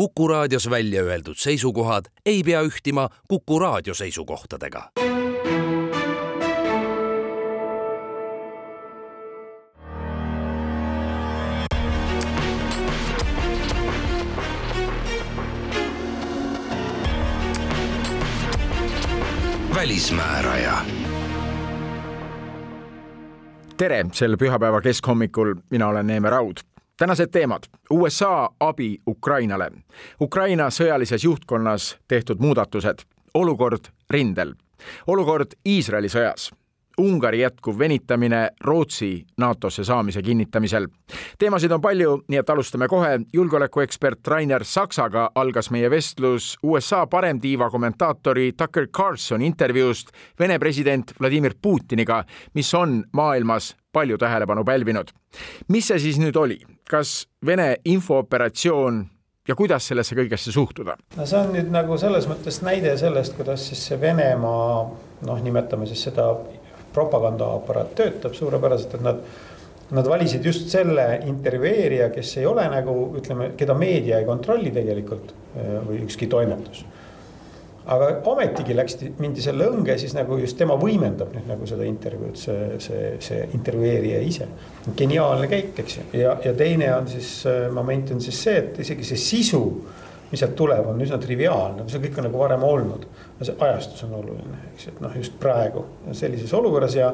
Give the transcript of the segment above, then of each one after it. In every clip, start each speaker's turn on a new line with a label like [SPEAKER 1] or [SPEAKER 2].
[SPEAKER 1] Kuku raadios välja öeldud seisukohad ei pea ühtima Kuku raadio seisukohtadega. välismääraja.
[SPEAKER 2] Tere! Sel pühapäeva keskhommikul, mina olen Neeme Raud tänased teemad. USA abi Ukrainale, Ukraina sõjalises juhtkonnas tehtud muudatused, olukord rindel, olukord Iisraeli sõjas Ungari jätkuv venitamine Rootsi NATO-sse saamise kinnitamisel. teemasid on palju, nii et alustame kohe. julgeolekuekspert Rainer Saksaga algas meie vestlus USA paremtiiva kommentaatori Tucker Carlsoni intervjuust Vene president Vladimir Putiniga, mis on maailmas palju tähelepanu pälvinud. mis see siis nüüd oli, kas Vene infooperatsioon ja kuidas sellesse kõigesse suhtuda?
[SPEAKER 3] no see on nüüd nagu selles mõttes näide sellest, kuidas siis see Venemaa noh, nimetame siis seda propagandaaparaat töötab suurepäraselt, et nad. Nad valisid just selle intervjueerija, kes ei ole nagu ütleme, keda meedia ei kontrolli tegelikult või ükski toimetus aga ometigi läks, mindi selle õnge, siis nagu just tema võimendab nüüd nagu seda intervjuud, see, see, see intervjueerija ise. geniaalne käik, eks ju, ja, ja teine on siis moment on siis see, et isegi see sisu mis sealt tuleb, on üsna triviaalne, see kõik on nagu varem olnud. see ajastus on oluline, eks ju, et noh, just praegu sellises olukorras ja.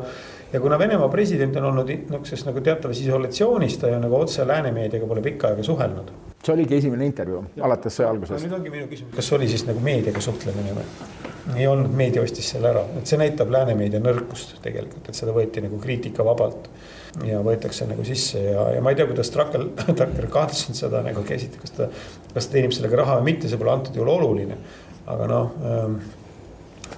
[SPEAKER 3] ja kuna Venemaa president on olnud nihukeses nagu teatavas isolatsioonis, ta ju nagu otse läänemeediaga pole pikka aega suhelnud.
[SPEAKER 2] see oligi esimene intervjuu alates sõja algusest.
[SPEAKER 3] nüüd ongi minu küsimus, kas oli siis nagu meediaga suhtlemine või? ei olnud, meedia ostis selle ära, et see näitab läänemeedia nõrkust tegelikult, et seda võeti nagu kriitikavabalt ja võetakse nagu sisse ja, ja ma ei tea, kuidas Trakel, Traker Carlson seda nagu käsitleb, kas ta, kas ta teenib sellega raha või mitte, see pole antud juhul oluline. aga noh ähm,,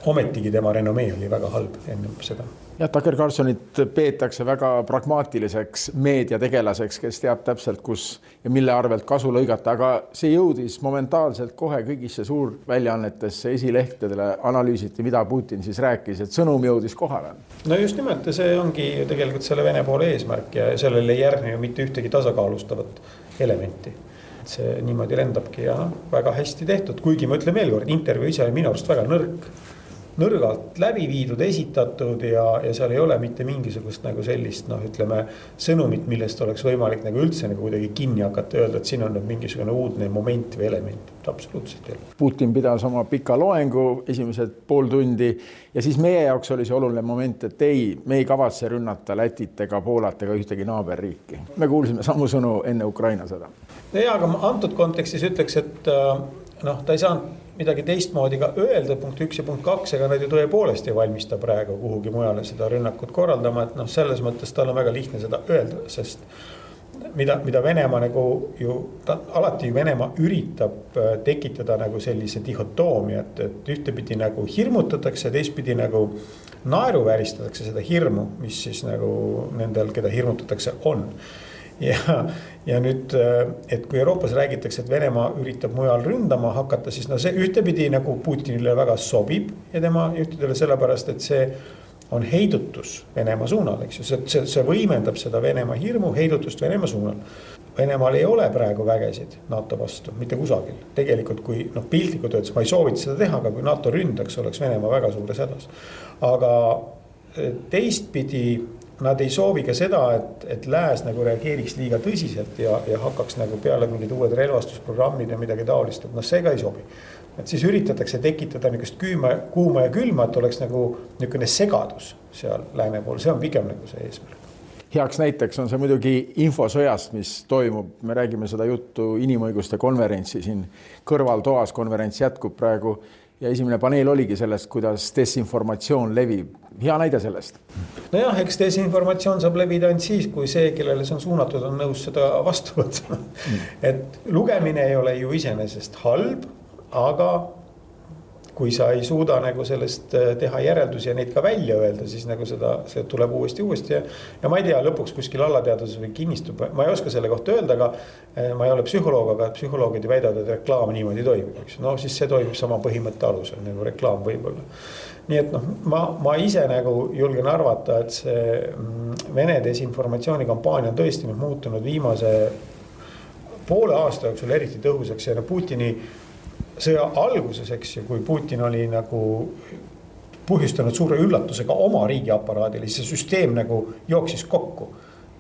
[SPEAKER 3] ometigi tema renomee oli väga halb ennem seda
[SPEAKER 2] jah, Tucker Carlsonit peetakse väga pragmaatiliseks meediategelaseks, kes teab täpselt, kus ja mille arvelt kasu lõigata, aga see jõudis momentaalselt kohe kõigisse suurväljaannetesse, esilehtedele, analüüsiti, mida Putin siis rääkis, et sõnum jõudis kohale.
[SPEAKER 3] no just nimelt ja see ongi tegelikult selle Vene poole eesmärk ja sellele ei järgne ju mitte ühtegi tasakaalustavat elementi. See niimoodi lendabki ja noh, väga hästi tehtud, kuigi ma ütlen veelkord, intervjuu ise oli minu arust väga nõrk nõrgalt läbi viidud, esitatud ja, ja seal ei ole mitte mingisugust nagu sellist noh, ütleme. sõnumit, millest oleks võimalik nagu üldse nagu kuidagi kinni hakata, öelda, et siin on nüüd mingisugune uudne moment või element, absoluutselt ei ole.
[SPEAKER 2] Putin pidas oma pika loengu esimesed pool tundi ja siis meie jaoks oli see oluline moment, et ei, me ei kavatse rünnata Lätit ega Poolat ega ühtegi naaberriiki. me kuulsime samu sõnu enne Ukraina sõda.
[SPEAKER 3] ja, aga antud kontekstis ütleks, et äh, noh, ta ei saanud midagi teistmoodi ka öelda, punkt üks ja punkt kaks, ega nad ju tõepoolest ei valmista praegu kuhugi mujale seda rünnakut korraldama, et noh, selles mõttes tal on väga lihtne seda öelda, sest. mida, mida Venemaa nagu ju, ta alati ju Venemaa üritab äh, tekitada nagu sellise dihhotoomia, et, et ühtepidi nagu hirmutatakse, teistpidi nagu naeruvääristatakse seda hirmu, mis siis nagu nendel, keda hirmutatakse, on ja, ja nüüd, äh, et kui Euroopas räägitakse, et Venemaa üritab mujal ründama hakata, siis no see ühtepidi nagu Putinile väga sobib ja tema juhtidele sellepärast, et see on heidutus Venemaa suunal, eks ju, see, see, see võimendab seda Venemaa hirmu, heidutust Venemaa suunal. Venemaal ei ole praegu vägesid NATO vastu mitte kusagil, tegelikult kui noh, piltlikult öeldes ma ei soovita seda teha, aga kui NATO ründaks, oleks Venemaa väga suures hädas. aga äh, teistpidi nad ei soovi ka seda, et, et lääs nagu reageeriks liiga tõsiselt ja, ja hakkaks nagu peale mingid uued relvastusprogrammid ja midagi taolist, et noh, see ka ei sobi. et siis üritatakse tekitada niisugust küüma, kuuma ja külma, et oleks nagu niisugune segadus seal lääne pool, see on pigem nagu see eesmärk.
[SPEAKER 2] Heaks näiteks on see muidugi infosõjast, mis toimub, me räägime seda juttu inimõiguste konverentsi siin. Kõrvaltoas, konverents jätkub praegu. Ja esimene paneel oligi sellest, kuidas desinformatsioon levib. Hea näide sellest.
[SPEAKER 3] nojah, eks desinformatsioon saab levida ainult siis, kui see, kellele see on suunatud, on nõus seda vastu võtma mm.. et lugemine ei ole ju iseenesest halb, aga kui sa ei suuda nagu sellest äh, teha järeldusi ja neid ka välja öelda, siis nagu seda, see tuleb uuesti, uuesti ja. ja ma ei tea, lõpuks kuskil alateadvuses või kinnistub, ma ei oska selle kohta öelda, aga. Äh, ma ei ole psühholoog, aga psühholoogid ju väidavad, et reklaam niimoodi toimib, eks no siis see toimib sama põhimõtte alusel nagu reklaam võib-olla. Nii et noh, ma, ma ise nagu julgen arvata, et see mm, Vene desinformatsioonikampaania on tõesti nüüd muutunud viimase poole aasta jooksul eriti tõhusaks ja no Putini sõja alguses, eks ju, kui Putin oli nagu põhjustanud suure üllatuse ka oma riigiaparaadile, siis see süsteem nagu jooksis kokku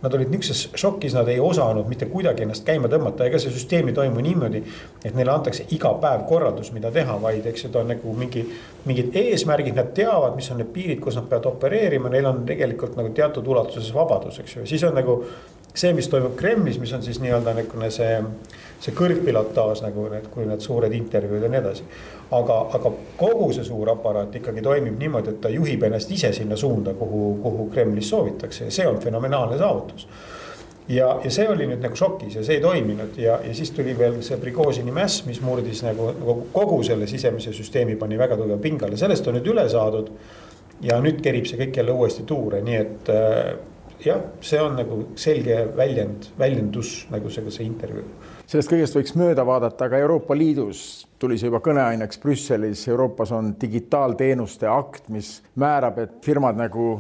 [SPEAKER 3] Nad olid niisuguses šokis, nad ei osanud mitte kuidagi ennast käima tõmmata, ega see süsteem ei toimu niimoodi. et neile antakse iga päev korraldus, mida teha, vaid eks ta on nagu mingi, mingid eesmärgid, nad teavad, mis on need piirid, kus nad peavad opereerima, neil on tegelikult nagu teatud ulatuses vabadus, eks ju, siis on nagu see, mis toimub Kremlis, mis on siis nii-öelda niisugune see, see kõrgpilotaaž nagu need, kui need suured intervjuud ja nii edasi. aga, aga kogu see suur aparaat ikkagi toimib niimoodi, et ta juhib ennast ise sinna suunda, kuhu, kuhu Kremlis soovitakse ja see on fenomenaalne saavutus ja, ja see oli nüüd nagu šokis ja see ei toiminud ja, ja siis tuli veel see Prigožini mäss, mis murdis nagu, nagu kogu selle sisemise süsteemi pani väga tugeva pingale, sellest on nüüd üle saadud. ja nüüd kerib see kõik jälle uuesti tuure, nii et äh, jah, see on nagu selge väljend, väljendus nagu see, see intervjuu.
[SPEAKER 2] Sellest kõigest võiks mööda vaadata, aga Euroopa Liidus tuli see juba kõneaineks Brüsselis, Euroopas on digitaalteenuste akt, mis määrab, et firmad nagu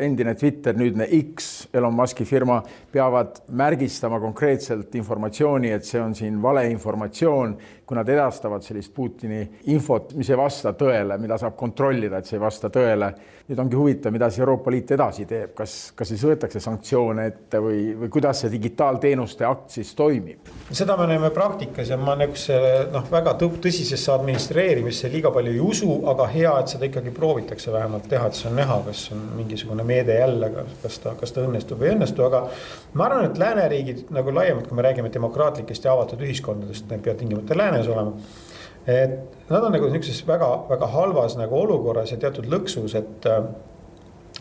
[SPEAKER 2] endine Twitter, nüüdne X, Elon Musk'i firma, peavad märgistama konkreetselt informatsiooni, et see on siin valeinformatsioon, kui nad edastavad sellist Putini infot, mis ei vasta tõele, mida saab kontrollida, et see ei vasta tõele. nüüd ongi huvitav, mida siis Euroopa Liit edasi teeb, kas, kas siis võetakse sanktsioone ette või, või kuidas see digitaalteenuste akt siis toimib?
[SPEAKER 3] seda me näeme praktikas ja ma niisuguse noh, väga tõsisesse administreerimisse liiga palju ei usu, aga hea, et seda ikkagi proovitakse vähemalt teha, et see on näha, kas on mingisugune meede jälle, kas ta, kas ta õnnestub või ei õnnestu, aga ma arvan, et lääneriigid nagu laiemalt, kui me räägime demokraatlikest ja avatud ühiskondadest, need peavad tingimata lääne läänes olema. et nad on nagu niisuguses väga-väga halvas nagu olukorras ja teatud lõksus, et.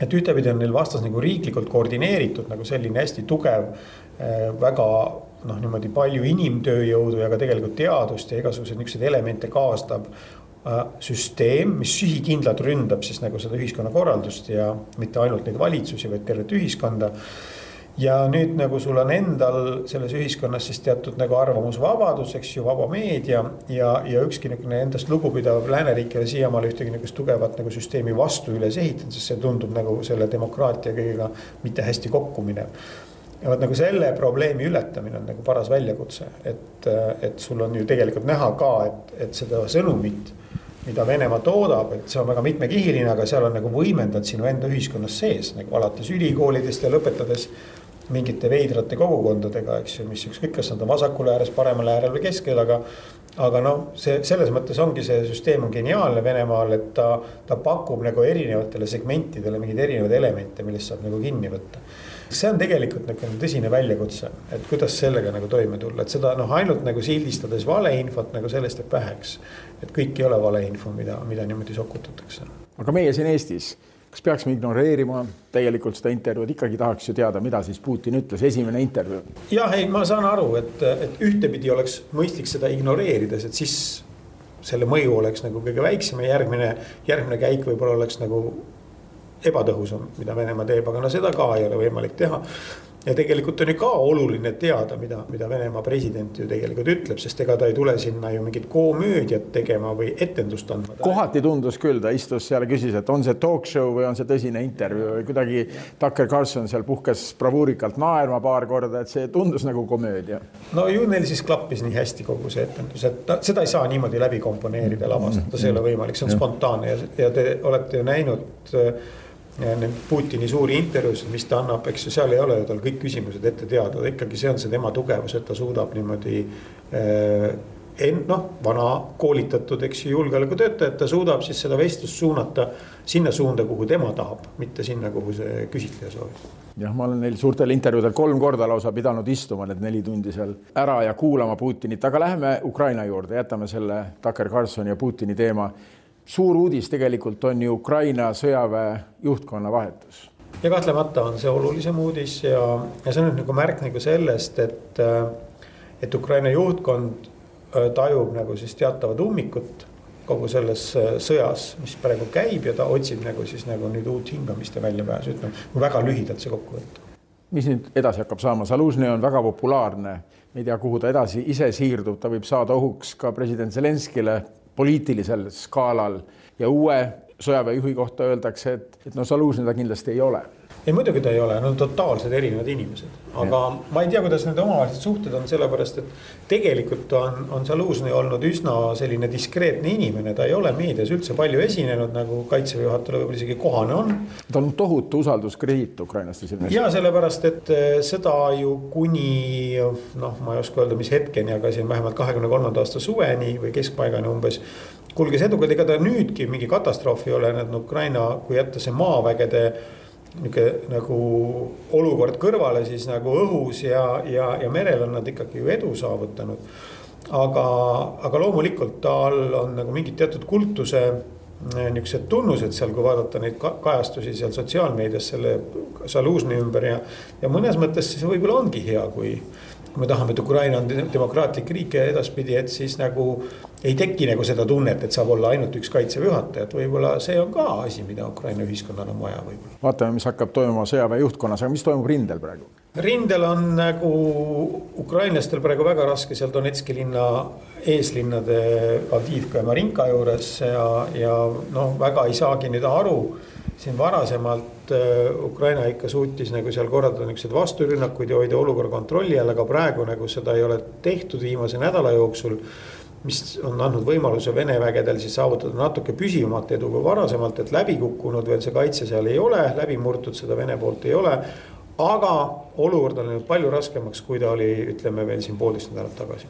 [SPEAKER 3] et ühtepidi on neil vastas nagu riiklikult koordineeritud nagu selline hästi tugev, väga noh, niimoodi palju inimtööjõudu ja ka tegelikult teadust ja igasuguseid niisuguseid elemente kaasav süsteem, mis sihikindlalt ründab siis nagu seda ühiskonnakorraldust ja mitte ainult neid valitsusi, vaid tervet ühiskonda ja nüüd nagu sul on endal selles ühiskonnas siis teatud nagu arvamusvabadus, eks ju, vaba meedia ja, ja ükski niisugune endast lugupidav lääneriik ei ole siiamaale ühtegi niisugust tugevat nagu süsteemi vastu üles ehitanud, sest see tundub nagu selle demokraatia kõigega mitte hästi kokku minev. ja vot nagu selle probleemi ületamine on nagu paras väljakutse, et, et sul on ju tegelikult näha ka, et, et seda sõnumit mida Venemaa toodab, et see on väga mitmekihiline, aga seal on nagu võimendanud sinu enda ühiskonnas sees nagu alates ülikoolidest ja lõpetades mingite veidrate kogukondadega, eks ju, mis ükskõik, kas nad on vasakul ääres, paremal äärel või keskel, aga. aga noh, see selles mõttes ongi see süsteem on geniaalne Venemaal, et ta, ta pakub nagu erinevatele segmentidele mingeid erinevaid elemente, millest saab nagu kinni võtta see on tegelikult niisugune tõsine väljakutse, et kuidas sellega nagu toime tulla, et seda noh, ainult nagu sildistades valeinfot nagu sellest jääb väheks. et kõik ei ole valeinfo, mida, mida niimoodi sokutatakse.
[SPEAKER 2] aga meie siin Eestis kas peaksime ignoreerima tegelikult seda intervjuud, ikkagi tahaks ju teada, mida siis Putin ütles, esimene intervjuu.
[SPEAKER 3] jah, ei, ma saan aru, et, et ühtepidi oleks mõistlik seda ignoreerida, sest siis selle mõju oleks nagu kõige väiksem ja järgmine, järgmine käik võib-olla oleks nagu ebatõhusam, mida Venemaa teeb, aga no seda ka ei ole võimalik teha ja tegelikult on ju ka oluline teada, mida, mida Venemaa president ju tegelikult ütleb, sest ega ta ei tule sinna ju mingit komöödiat tegema või etendust andma.
[SPEAKER 2] kohati tundus küll, ta istus seal küsis, et on see talk show või on see tõsine intervjuu või kuidagi Tucker Carlson seal puhkes bravuurikalt naerma paar korda, et see tundus nagu komöödia.
[SPEAKER 3] no ju neil siis klappis nii hästi kogu see etendus, et seda ei saa niimoodi läbi komponeerida, lavastada, see ei ole võimalik, see on spontaanne ja, ja te olete ju näinud Need Putini suuri intervjuusid, mis ta annab, eks ju, seal ei ole ju tal kõik küsimused ette teada, ikkagi see on see tema tugevus, et ta suudab niimoodi eh,. En-, noh, vana koolitatud, eks ju, julgeolekutöötaja, ta suudab siis seda vestlust suunata sinna suunda, kuhu tema tahab, mitte sinna, kuhu see küsitleja soovib
[SPEAKER 2] jah, ma olen neil suurtel intervjuudel kolm korda lausa pidanud istuma need neli tundi seal ära ja kuulama Putinit, aga läheme Ukraina juurde, jätame selle Tucker Carlsoni ja Putini teema suur uudis tegelikult on ju Ukraina sõjaväe juhtkonna vahetus.
[SPEAKER 3] ja kahtlemata on see olulisem uudis ja, ja see on nagu märk nagu sellest, et, et Ukraina juhtkond äh, tajub nagu siis teatavat ummikut kogu selles äh, sõjas, mis praegu käib ja ta otsib nagu siis nagu nüüd uut hingamist ja väljapääsu, ütleme väga lühidalt see kokku võtta.
[SPEAKER 2] mis nüüd edasi hakkab saama, Zalužnõi on väga populaarne, me ei tea, kuhu ta edasi ise siirdub, ta võib saada ohuks ka president Zelenskile poliitilisel skaalal. Ja uue sõjaväejuhi kohta öeldakse, et, et no Zalužnõi ta kindlasti ei ole
[SPEAKER 3] ei muidugi ta ei ole, nad on totaalselt erinevad inimesed, aga ja. ma ei tea, kuidas nende omavahelised suhted on, sellepärast et tegelikult on, on Zalužny olnud üsna selline diskreetne inimene, ta ei ole meedias üldse palju esinenud, nagu kaitseväe juhatajale võib-olla isegi kohane on.
[SPEAKER 2] ta on tohutu usalduskrediit ukrainlaste silmis.
[SPEAKER 3] ja sellepärast, et eh, seda ju kuni noh, ma ei oska öelda, mis hetkeni, aga siin vähemalt kahekümne kolmanda aasta suveni või keskpaigani umbes kulges edukalt, ega ta nüüdki mingi katastroof ei ole, need Ukraina, kui jätta see maavägede nihuke nagu olukord kõrvale, siis nagu õhus ja, ja, ja merel on nad ikkagi ju edu saavutanud. aga, aga loomulikult tal on nagu mingid teatud kultuse eh, niisugused tunnused seal, kui vaadata neid kajastusi seal sotsiaalmeedias selle Zalužni ümber ja, ja mõnes mõttes see võib-olla ongi hea, kui kui me tahame, et Ukraina on demokraatlik riik ja edaspidi, et siis nagu ei teki nagu seda tunnet, et saab olla ainult üks kaitseväe juhataja, et võib-olla see on ka asi, mida Ukraina ühiskonnal on vaja võib-olla.
[SPEAKER 2] vaatame, mis hakkab toimuma sõjaväe juhtkonnas, aga mis toimub rindel praegu?
[SPEAKER 3] rindel on nagu ukrainlastel praegu väga raske seal Donetski linna eeslinnade Avdiivka ja Marinka juures ja, ja noh, väga ei saagi nüüd aru siin varasemalt äh, Ukraina ikka suutis nagu seal korraldada niisuguseid vasturünnakuid ja hoida olukorra kontrolli all, aga praegu nagu seda ei ole tehtud viimase nädala jooksul. Mis on andnud võimaluse Vene vägedel siis saavutada natuke püsivamat edu kui varasemalt, et läbi kukkunud veel see kaitse seal ei ole, läbi murtud seda Vene poolt ei ole. aga olukord on läinud palju raskemaks, kui ta oli, ütleme veel siin poolteist nädalat tagasi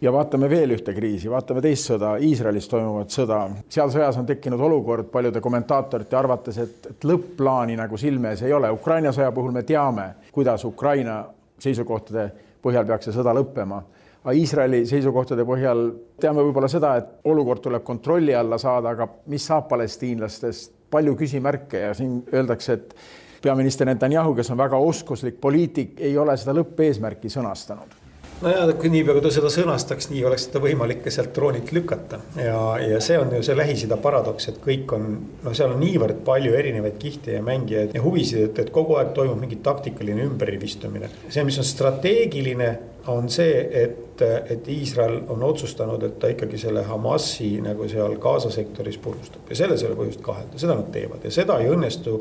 [SPEAKER 2] ja vaatame veel ühte kriisi, vaatame teist sõda, Iisraelis toimuvat sõda. seal sõjas on tekkinud olukord paljude kommentaatorite arvates, et, et lõpp-plaani nagu silme ees ei ole. Ukraina sõja puhul me teame, kuidas Ukraina seisukohtade põhjal peaks see sõda lõppema. Aga Iisraeli seisukohtade põhjal teame võib-olla seda, et olukord tuleb kontrolli alla saada, aga mis saab palestiinlastest, palju küsimärke ja siin öeldakse, et peaminister Netanyahu, kes on väga oskuslik poliitik, ei ole seda lõppeesmärki sõnastanud
[SPEAKER 3] nojah, kui niipea kui ta seda sõnastaks, nii oleks seda võimalik ka sealt troonilt lükata ja, ja see on ju see Lähis-Ida paradoks, et kõik on, noh, seal on niivõrd palju erinevaid kihte ja mängijaid ja huvisid, et, et kogu aeg toimub mingi taktikaline ümberrivistumine. see, mis on strateegiline, on see, et, et Iisrael on otsustanud, et ta ikkagi selle Hamasi nagu seal Gaza sektoris purustab ja selles ei ole põhjust kahelda, seda nad teevad ja seda ei õnnestu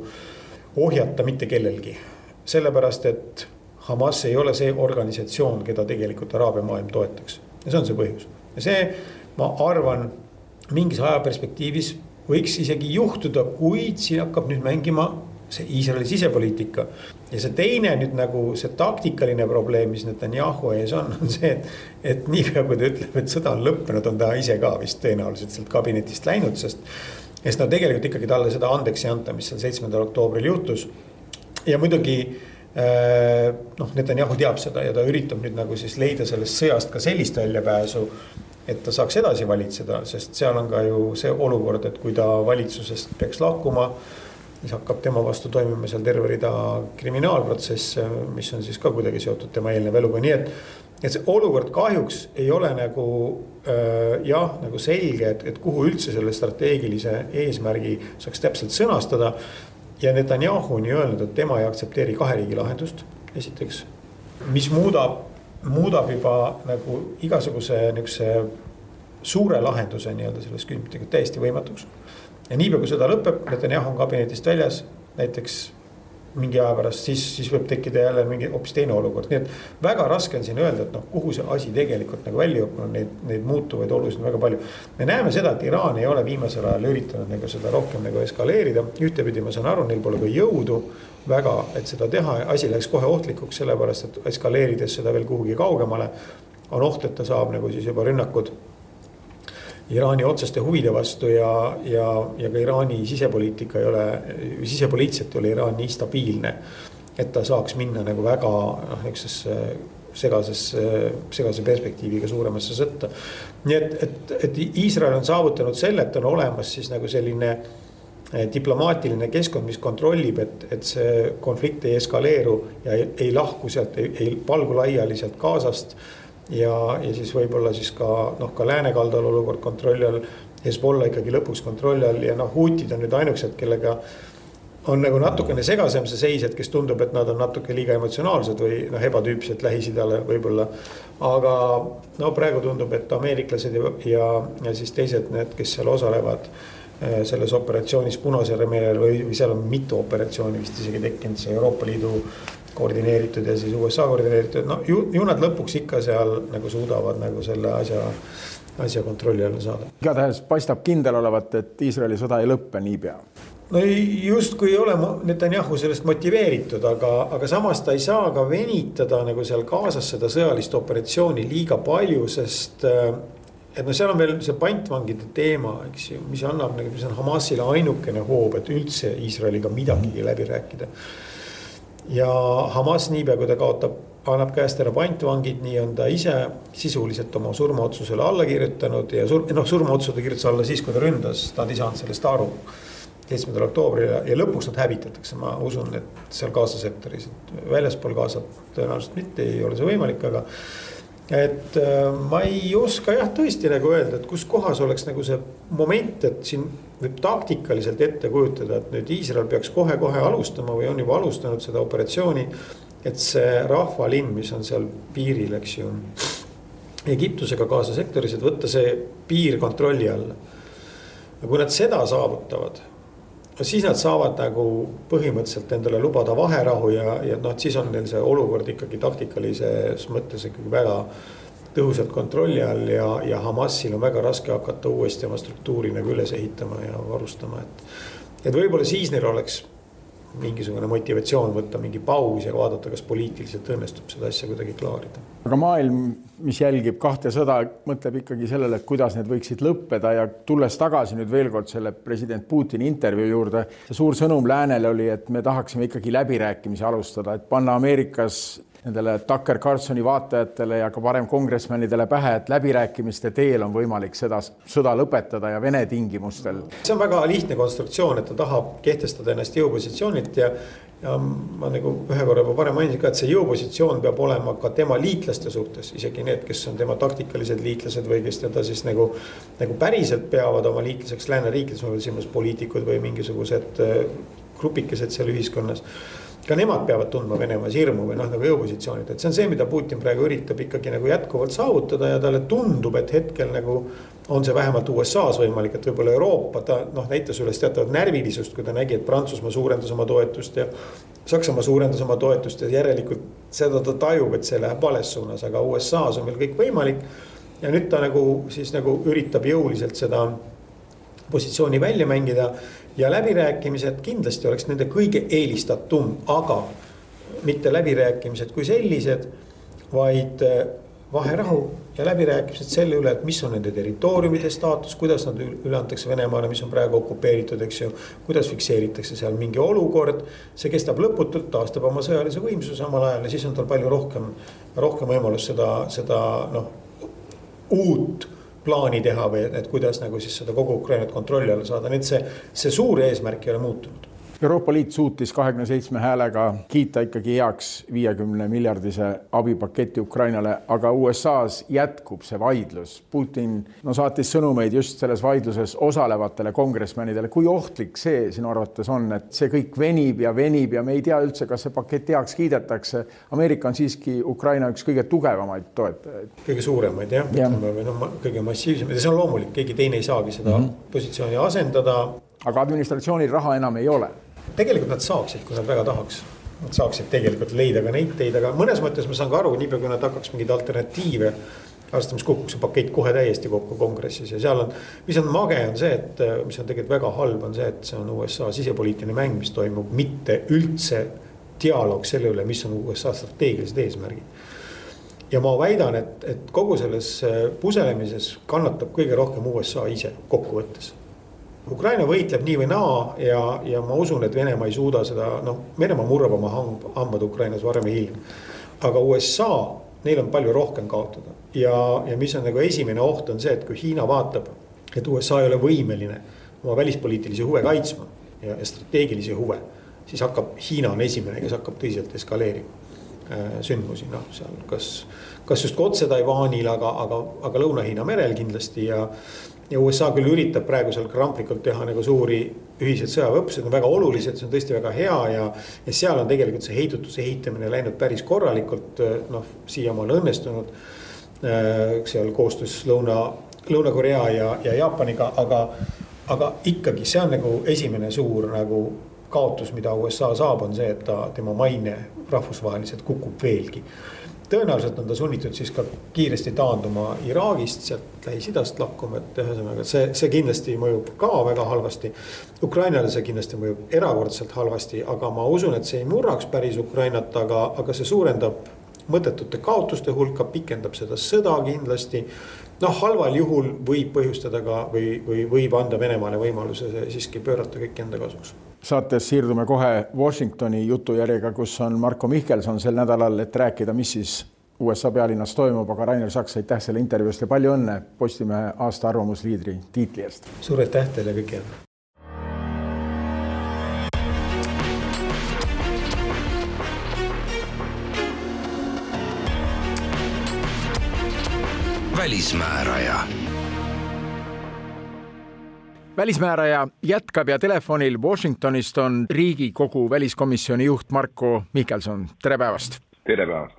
[SPEAKER 3] ohjata mitte kellelgi. sellepärast, et Hamas ei ole see organisatsioon, keda tegelikult Araabia maailm toetaks ja see on see põhjus. ja see, ma arvan, mingis ajaperspektiivis võiks isegi juhtuda, kuid siin hakkab nüüd mängima see Iisraeli sisepoliitika. ja see teine nüüd nagu see taktikaline probleem, mis Netanyahu ees on, on see, et. et niipea kui ta ütleb, et sõda on lõppenud, on ta ise ka vist tõenäoliselt sealt kabinetist läinud, sest. sest no tegelikult ikkagi talle seda andeks ei anta, mis seal seitsmendal oktoobril juhtus. ja muidugi noh, Netanyahu teab seda ja ta üritab nüüd nagu siis leida sellest sõjast ka sellist väljapääsu. et ta saaks edasi valitseda, sest seal on ka ju see olukord, et kui ta valitsusest peaks lahkuma. siis hakkab tema vastu toimima seal terve rida kriminaalprotsesse, mis on siis ka kuidagi seotud tema eelneva eluga, nii et. et see olukord kahjuks ei ole nagu äh, jah, nagu selge, et, et kuhu üldse selle strateegilise eesmärgi saaks täpselt sõnastada ja Netanyahu on ju öelnud, et tema ei aktsepteeri kahe riigi lahendust, esiteks. mis muudab, muudab juba nagu igasuguse niisuguse suure lahenduse nii-öelda selles küsimusega täiesti võimatuks. ja niipea, kui sõda lõpeb, Netanyahu on kabinetist väljas, näiteks mingi aja pärast, siis, siis võib tekkida jälle mingi hoopis teine olukord, nii et. väga raske on siin öelda, et noh, kuhu see asi tegelikult nagu välja jõudnud, neid, neid muutuvaid olusid on väga palju. me näeme seda, et Iraan ei ole viimasel ajal üritanud nagu seda rohkem nagu eskaleerida, ühtepidi ma saan aru, neil pole ka jõudu. väga, et seda teha, asi läks kohe ohtlikuks, sellepärast et eskaleerides seda veel kuhugi kaugemale. on oht, et ta saab nagu siis juba rünnakud Iraani otseste huvide vastu ja, ja, ja ka Iraani sisepoliitika ei ole, sisepoliitiliselt ei ole Iraan nii stabiilne. et ta saaks minna nagu väga noh, niisugusesse segasesse, segase perspektiiviga suuremasse sõtta. nii et, et, et Iisrael on saavutanud selle, et on olemas siis nagu selline eh, diplomaatiline keskkond, mis kontrollib, et, et see konflikt ei eskaleeru ja ei, ei lahku sealt, ei valgu laiali sealt Gazast ja, ja siis võib-olla siis ka noh, ka lääne kaldal olukord kontrolli all. Hezbollah ikkagi lõpuks kontrolli all ja noh, huutid on nüüd ainukesed, kellega on nagu natukene segasem see seis, et kes tundub, et nad on natuke liiga emotsionaalsed või noh, ebatüüpsed Lähis-Idale võib-olla. aga no praegu tundub, et ameeriklased ja, ja, ja siis teised need, kes seal osalevad selles operatsioonis Punasel merel või, või seal on mitu operatsiooni vist isegi tekkinud, see Euroopa Liidu koordineeritud ja siis USA koordineeritud, no ju, ju nad lõpuks ikka seal nagu suudavad nagu selle asja, asja kontrolli alla saada.
[SPEAKER 2] igatahes paistab kindel olevat, et Iisraeli sõda ei lõppe niipea
[SPEAKER 3] no justkui ei ole Netanyahu sellest motiveeritud, aga, aga samas ta ei saa ka venitada nagu seal kaasas seda sõjalist operatsiooni liiga palju, sest. et noh, seal on veel see pantvangide teema, eks ju, mis annab nagu, mis on Hamasile ainukene hoob, et üldse Iisraeliga midagigi läbi rääkida. Ja Hamas niipea, kui ta kaotab, annab käest ära pantvangid, nii on ta ise sisuliselt oma surmaotsusele alla kirjutanud ja sur-, noh, surmaotsuse ta kirjutas alla siis, kui ta ründas, ta ei saanud sellest aru seitsmendal oktoobril ja, ja lõpuks nad hävitatakse, ma usun, et seal Gaza sektoris, et väljaspool Gazat tõenäoliselt mitte ei ole see võimalik, aga. Et äh, ma ei oska jah, tõesti nagu öelda, et kus kohas oleks nagu see moment, et siin võib taktikaliselt ette kujutada, et nüüd Iisrael peaks kohe-kohe alustama või on juba alustanud seda operatsiooni. et see rahvalinn, mis on seal piiril, eks ju. Egiptusega Gaza sektoris, et võtta see piir kontrolli alla. ja kui nad seda saavutavad siis nad saavad nagu põhimõtteliselt endale lubada vaherahu ja, ja noh, siis on neil see olukord ikkagi taktikalises mõttes ikkagi väga tõhusalt kontrolli all ja, ja Hamasil on väga raske hakata uuesti oma struktuuri nagu üles ehitama ja varustama, et. et võib-olla siis neil oleks mingisugune motivatsioon võtta mingi paus ja vaadata, kas poliitiliselt õnnestub seda asja kuidagi klaarida.
[SPEAKER 2] aga maailm, mis jälgib kahte sõda, mõtleb ikkagi sellele, et kuidas need võiksid lõppeda ja tulles tagasi nüüd veel kord selle president Putini intervjuu juurde, see suur sõnum läänele oli, et me tahaksime ikkagi läbirääkimisi alustada, et panna Ameerikas nendele Tucker Carlsoni vaatajatele ja ka varem kongressmenidele pähe, et läbirääkimiste teel on võimalik seda sõda lõpetada ja Vene tingimustel.
[SPEAKER 3] see on väga lihtne konstruktsioon, et ta tahab kehtestada ennast jõupositsioonilt ja ja ma nagu ühe korra juba varem mainisin ka, et see jõupositsioon peab olema ka tema liitlaste suhtes, isegi need, kes on tema taktikalised liitlased või kes teda siis nagu. nagu päriselt peavad oma liitlaseks lääneriikides, ma pean silmas poliitikud või mingisugused grupikesed seal ühiskonnas ka nemad peavad tundma Venemaas hirmu või noh, nagu jõupositsioonid, et see on see, mida Putin praegu üritab ikkagi nagu jätkuvalt saavutada ja talle tundub, et hetkel nagu. on see vähemalt USA-s võimalik, et võib-olla Euroopa, ta noh, näitas üles teatavat närvilisust, kui ta nägi, et Prantsusmaa suurendas oma toetust ja. Saksamaa suurendas oma toetust ja järelikult seda ta tajub, et see läheb vales suunas, aga USA-s on veel kõik võimalik. ja nüüd ta nagu siis nagu üritab jõuliselt seda positsiooni välja mängida ja läbirääkimised kindlasti oleks nende kõige eelistatum, aga mitte läbirääkimised kui sellised, vaid äh, vaherahu ja läbirääkimised selle üle, et mis on nende territooriumide staatus, kuidas nad üle antakse Venemaale, mis on praegu okupeeritud, eks ju. kuidas fikseeritakse seal mingi olukord, see kestab lõputult, taastab oma sõjalise võimsuse samal ajal ja siis on tal palju rohkem, rohkem võimalus seda, seda noh, uut plaani teha või et kuidas nagu siis seda kogu Ukrainat kontrolli alla saada, nii et see, see suur eesmärk ei ole muutunud
[SPEAKER 2] Euroopa Liit suutis kahekümne seitsme häälega kiita ikkagi heaks viiekümne miljardise abipaketi Ukrainale, aga USA-s jätkub see vaidlus. Putin no saatis sõnumeid just selles vaidluses osalevatele kongressmenidele. kui ohtlik see sinu arvates on, et see kõik venib ja venib ja me ei tea üldse, kas see pakett heaks kiidetakse. Ameerika on siiski Ukraina üks kõige tugevamaid toetajaid.
[SPEAKER 3] kõige suuremaid jah ja., ütleme või noh, kõige massiivsemaid ja see on loomulik, keegi teine ei saagi seda mm -hmm. positsiooni asendada.
[SPEAKER 2] aga administratsioonil raha enam ei ole
[SPEAKER 3] tegelikult nad saaksid, kui nad väga tahaks. Nad saaksid tegelikult leida ka neid teid, aga mõnes mõttes ma saan ka aru, niipea kui nad hakkaks mingeid alternatiive. arvestades kukuks see pakett kohe täiesti kokku kongressis ja seal on, mis on mage, on see, et mis on tegelikult väga halb, on see, et see on USA sisepoliitiline mäng, mis toimub, mitte üldse dialoog selle üle, mis on USA strateegilised eesmärgid ja ma väidan, et, et kogu selles puselemises kannatab kõige rohkem USA ise kokkuvõttes. Ukraina võitleb nii või naa ja, ja ma usun, et Venemaa ei suuda seda, noh, Venemaa murrab oma hambad Ukrainas varem või hiljem. aga USA, neil on palju rohkem kaotada ja, ja mis on nagu esimene oht, on see, et kui Hiina vaatab, et USA ei ole võimeline oma välispoliitilisi huve kaitsma ja, ja strateegilisi huve, siis hakkab, Hiina on esimene, kes hakkab tõsiselt eskaleerima äh, sündmusi, noh, seal kas, kas just otse Taiwanil, aga, aga, aga Lõuna-Hiina merel kindlasti ja ja USA küll üritab praegu seal kramplikult teha nagu suuri ühiseid sõjaväeõppused, on väga olulised, see on tõesti väga hea ja. ja seal on tegelikult see heidutuse ehitamine läinud päris korralikult, noh, siiamaale õnnestunud. Äh, seal koostöös Lõuna, Lõuna-Korea ja, ja Jaapaniga, aga, aga ikkagi see on nagu esimene suur nagu kaotus, mida USA saab, on see, et ta, tema maine rahvusvaheliselt kukub veelgi tõenäoliselt on ta sunnitud siis ka kiiresti taanduma Iraagist, sealt Lähis-Idast lahkuma, et ühesõnaga see, see kindlasti mõjub ka väga halvasti. Ukrainale see kindlasti mõjub erakordselt halvasti, aga ma usun, et see ei murraks päris Ukrainat, aga, aga see suurendab mõttetute kaotuste hulka, pikendab seda sõda kindlasti. noh, halval juhul võib põhjustada ka või, või võib anda Venemaale võimaluse siiski pöörata kõik enda kasuks
[SPEAKER 2] saates siirdume kohe Washingtoni jutujärjega, kus on Marko Mihkelson sel nädalal, et rääkida, mis siis USA pealinnas toimub, aga Rainer Saks, aitäh selle intervjuu eest ja palju õnne Postimehe aasta arvamusliidri tiitli eest.
[SPEAKER 3] suur aitäh teile kõigile.
[SPEAKER 1] välismääraja
[SPEAKER 2] välismääraja jätkab ja telefonil Washingtonist on Riigikogu väliskomisjoni juht Marko Mihkelson, tere päevast.
[SPEAKER 4] tere päevast.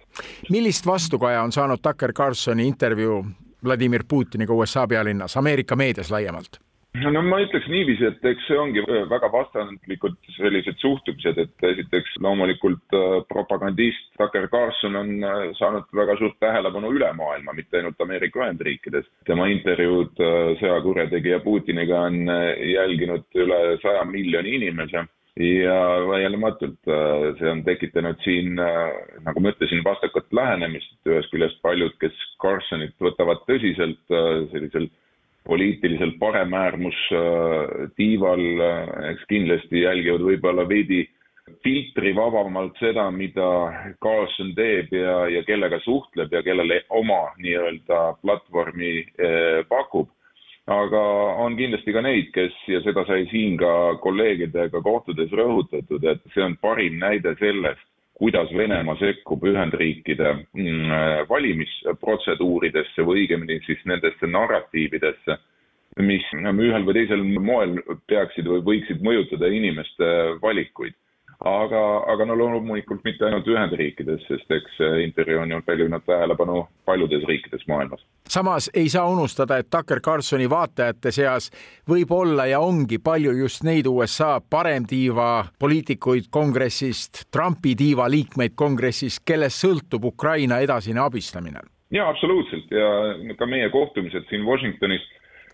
[SPEAKER 2] millist vastukaja on saanud Tucker Carlsoni intervjuu Vladimir Putiniga USA pealinnas, Ameerika meedias laiemalt?
[SPEAKER 4] No ma ütleks niiviisi, et eks see ongi väga vastandlikud sellised suhtumised, et esiteks loomulikult äh, propagandist Tucker Carlson on äh, saanud väga suurt tähelepanu üle maailma, mitte ainult Ameerika Ühendriikides. tema intervjuud äh, sõjakurjategija Putiniga on jälginud üle saja miljoni inimese ja vaieldamatult see on tekitanud siin, nagu ma ütlesin, vastakat lähenemist, ühest küljest paljud, kes Carsonit võtavad tõsiselt sellisel poliitiliselt paremäärmustiival, eks kindlasti jälgivad võib-olla veidi filtrivabamalt seda, mida Carlson teeb ja, ja kellega suhtleb ja kellele oma nii-öelda platvormi eh, pakub. aga on kindlasti ka neid, kes ja seda sai siin ka kolleegidega kohtudes rõhutatud, et see on parim näide sellest, kuidas Venemaa sekkub Ühendriikide mm, valimisprotseduuridesse või õigemini siis nendesse narratiividesse, mis ühel või teisel moel peaksid või võiksid mõjutada inimeste valikuid aga, aga no loomulikult mitte ainult Ühendriikides, sest eks intervjuu on pälvinud tähelepanu paljudes riikides maailmas.
[SPEAKER 2] samas ei saa unustada, et Tucker Carlsoni vaatajate seas võib olla ja ongi palju just neid USA paremtiiva poliitikuid kongressist, Trumpi tiiva liikmeid kongressist, kellest sõltub Ukraina edasine abistamine.
[SPEAKER 4] ja absoluutselt ja ka meie kohtumised siin Washingtonis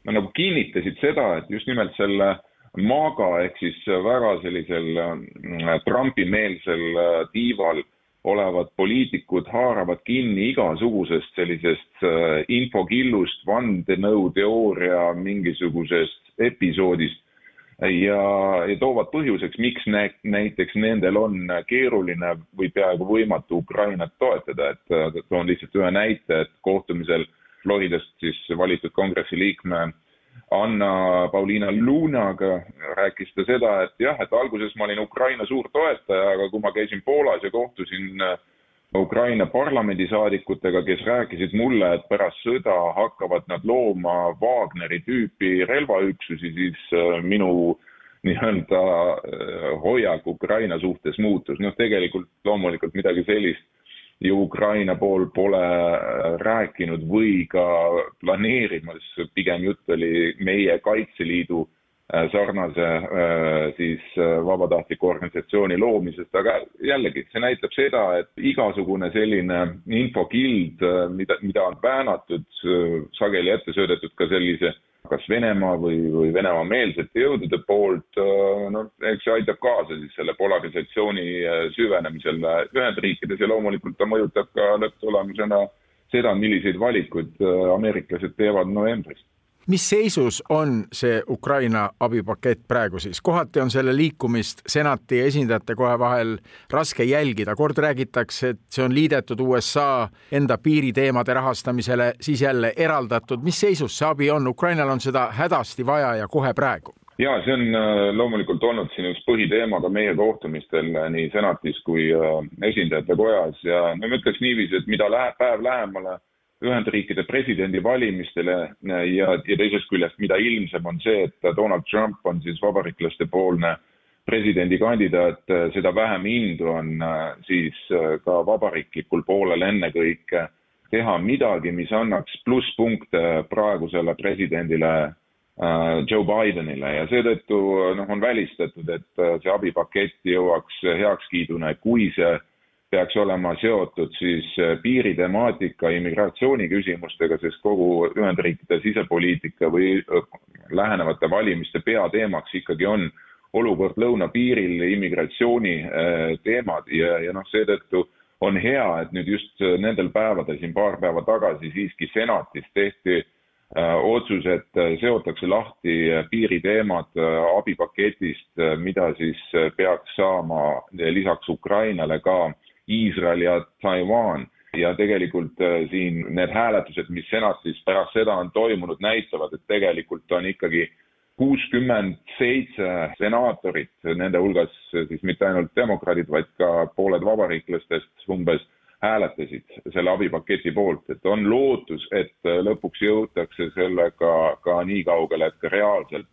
[SPEAKER 4] no, nagu kinnitasid seda, et just nimelt selle MAGA ehk siis väga sellisel äh, Trumpi-meelsel äh, tiival olevad poliitikud haaravad kinni igasugusest sellisest äh, infokillust, vandenõuteooria mingisugusest episoodist. Ja, ja toovad põhjuseks, miks nä, näiteks nendel on keeruline või peaaegu võimatu Ukrainat toetada, et toon lihtsalt ühe näite, et kohtumisel Floridast siis valitud kongressi liikme Anna-Pauliina Lunaga rääkis ta seda, et jah, et alguses ma olin Ukraina suur toetaja, aga kui ma käisin Poolas ja kohtusin äh, Ukraina parlamendisaadikutega, kes rääkisid mulle, et pärast sõda hakkavad nad looma Wagneri tüüpi relvaüksusi, siis äh, minu nii-öelda äh, hoiak Ukraina suhtes muutus. noh, tegelikult loomulikult midagi sellist ju Ukraina pool pole äh, rääkinud või ka planeerimas, pigem jutt oli meie Kaitseliidu äh, sarnase äh, siis vabatahtliku organisatsiooni loomisest, aga jällegi, see näitab seda, et igasugune selline infokild, mida, mida on väänatud, sageli ette söödetud ka sellise kas Venemaa või, või Venemaa-meelsete jõudude poolt, äh, no eks see aitab kaasa siis selle polarisatsiooni äh, süvenemisele Ühendriikides ja loomulikult ta mõjutab ka lõpptulemusena seda, milliseid valikuid äh, ameeriklased teevad novembris
[SPEAKER 2] mis seisus on see Ukraina abipakett praegu siis? kohati on selle liikumist senati ja esindajate kohe vahel raske jälgida, kord räägitakse, et see on liidetud USA enda piiriteemade rahastamisele, siis jälle eraldatud. mis seisus see abi on? Ukrainal on seda hädasti vaja ja kohe praegu
[SPEAKER 4] ja see on äh, loomulikult olnud siin üks põhiteema ka meie kohtumistel äh, nii senatis kui äh, esindajate kojas ja ma ütleks niiviisi, et mida läheb päev lähemale Ühendriikide presidendivalimistele ja, ja teisest küljest, mida ilmsem on see, et Donald Trump on siis vabariiklaste poolne presidendikandidaat, seda vähem indu on siis ka vabariiklikul poolel ennekõike teha midagi, mis annaks plusspunkte praegusele presidendile Joe Bidenile. Ja seetõttu noh, on välistatud, et see abipakett jõuaks heakskiiduna, kui see peaks olema seotud siis piiritemaatika, immigratsiooni küsimustega, sest kogu Ühendriikide sisepoliitika või lähenevate valimiste peateemaks ikkagi on olukord lõunapiiril, immigratsiooni teemad ja, ja noh, seetõttu on hea, et nüüd just nendel päevadel, siin paar päeva tagasi siiski senatis tehti äh, otsus, et seotakse lahti piiriteemad äh, abipaketist, äh, mida siis peaks saama lisaks Ukrainale ka Iisrael ja Taiwan. Ja tegelikult siin need hääletused, mis senatis pärast seda on toimunud, näitavad, et tegelikult on ikkagi äh, kuuskümmend seitse senaatorit, nende hulgas siis mitte ainult demokraadid, vaid ka pooled vabariiklastest umbes hääletasid selle abipaketi poolt, et on lootus, et lõpuks jõutakse sellega ka nii kaugele, et reaalselt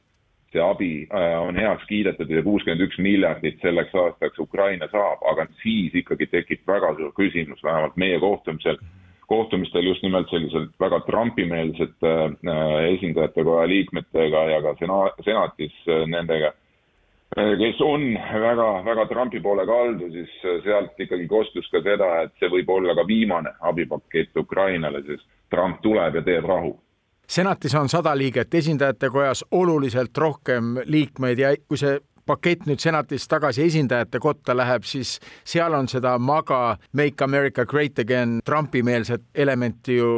[SPEAKER 4] see abi äh, on heaks kiidetud ja kuuskümmend üks miljardit selleks aastaks Ukraina saab, aga siis ikkagi tekib väga suur küsimus, vähemalt meie kohtumisel kohtumistel just nimelt selliselt väga Trumpi-meelsete äh, esindajatekoja liikmetega ja ka sena-, senatis äh, nendega, kes on väga, väga Trumpi poole kaldu, siis sealt ikkagi kostus ka seda, et see võib olla ka viimane abipakett Ukrainale, sest Trump tuleb ja teeb rahu
[SPEAKER 2] senatis on sada liiget, esindajate kojas oluliselt rohkem liikmeid ja kui see pakett nüüd senatist tagasi esindajate kotta läheb, siis seal on seda maga Make America Great Again Trumpi-meelset elementi ju,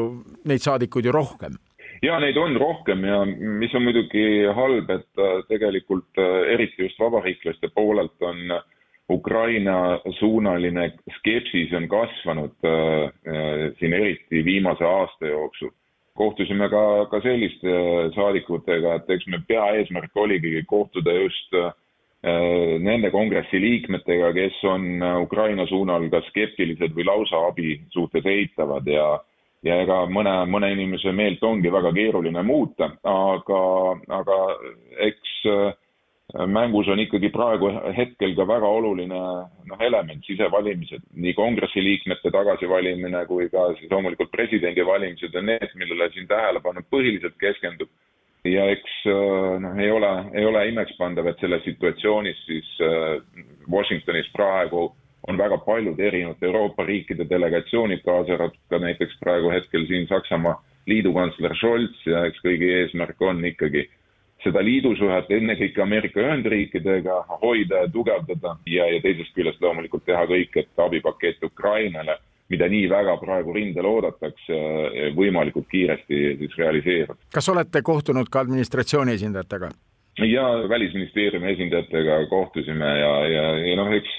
[SPEAKER 2] neid saadikuid ju rohkem
[SPEAKER 4] ja neid on rohkem ja mis on muidugi halb, et äh, tegelikult äh, eriti just vabariiklaste poolelt on Ukraina suunaline skepsis on kasvanud äh, äh, siin eriti viimase aasta jooksul. Kohtusime ka, ka selliste saadikutega, et eks me peaeesmärk oligi kohtuda just äh, Äh, nende kongressi liikmetega, kes on äh, Ukraina suunal kas skeptilised või lausa abi suhtes eitavad ja ja ega mõne, mõne inimese meelt ongi väga keeruline muuta, aga, aga eks äh, mängus on ikkagi praegu hetkel ka väga oluline noh, element, sisevalimised, nii kongressi liikmete tagasivalimine kui ka siis loomulikult presidendivalimised on need, millele siin tähelepanu põhiliselt keskendub. Ja eks äh, noh, ei ole, ei ole imekspandav, et selles situatsioonis siis äh, Washingtonis praegu on väga paljud erinevate Euroopa riikide delegatsioonid, kaasa arvatud ka näiteks praegu hetkel siin Saksamaa liidukantsler Scholz ja eks kõigi eesmärk on ikkagi seda liidusuhet ennekõike Ameerika Ühendriikidega hoida ja tugevdada ja, ja teisest küljest loomulikult teha kõik, et abipakett Ukrainale mida nii väga praegu rindel oodatakse, võimalikult kiiresti siis realiseerub.
[SPEAKER 2] kas olete kohtunud ka administratsiooni esindajatega?
[SPEAKER 4] ja Välisministeeriumi esindajatega kohtusime ja, ja, ja noh, eks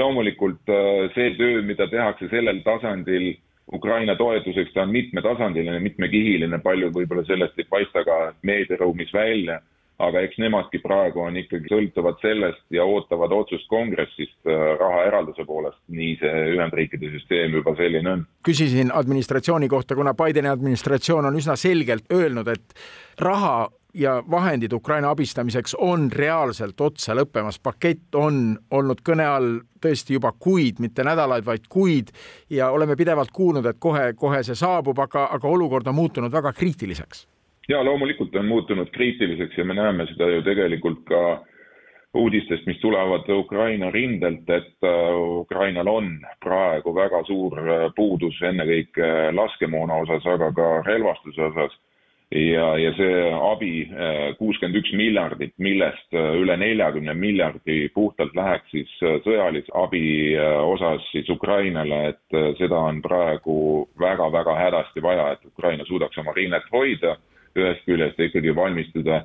[SPEAKER 4] loomulikult äh, see töö, mida tehakse sellel tasandil Ukraina toetuseks, ta on mitmetasandiline, mitmekihiline, palju võib-olla sellest ei paista ka meediaruumis välja aga eks nemadki praegu on ikkagi sõltuvad sellest ja ootavad otsust kongressist äh, rahaeralduse poolest, nii see Ühendriikide süsteem juba selline on.
[SPEAKER 2] küsisin administratsiooni kohta, kuna Bideni administratsioon on üsna selgelt öelnud, et raha ja vahendid Ukraina abistamiseks on reaalselt otsa lõppemas, pakett on olnud kõne all tõesti juba kuid, mitte nädalaid, vaid kuid ja oleme pidevalt kuulnud, et kohe-kohe see saabub, aga, aga olukord on muutunud väga kriitiliseks
[SPEAKER 4] ja loomulikult on muutunud kriitiliseks ja me näeme seda ju tegelikult ka uudistest, mis tulevad Ukraina rindelt, et äh, Ukrainal on praegu väga suur äh, puudus ennekõike laskemoona osas, aga ka relvastuse osas. Ja, ja see abi, äh, kuuskümmend üks miljardit, millest üle neljakümne miljardi puhtalt läheks siis sõjalise abi osas siis Ukrainale, et seda on praegu väga-väga hädasti vaja, et Ukraina suudaks oma rinnet hoida ühest küljest ikkagi valmistuda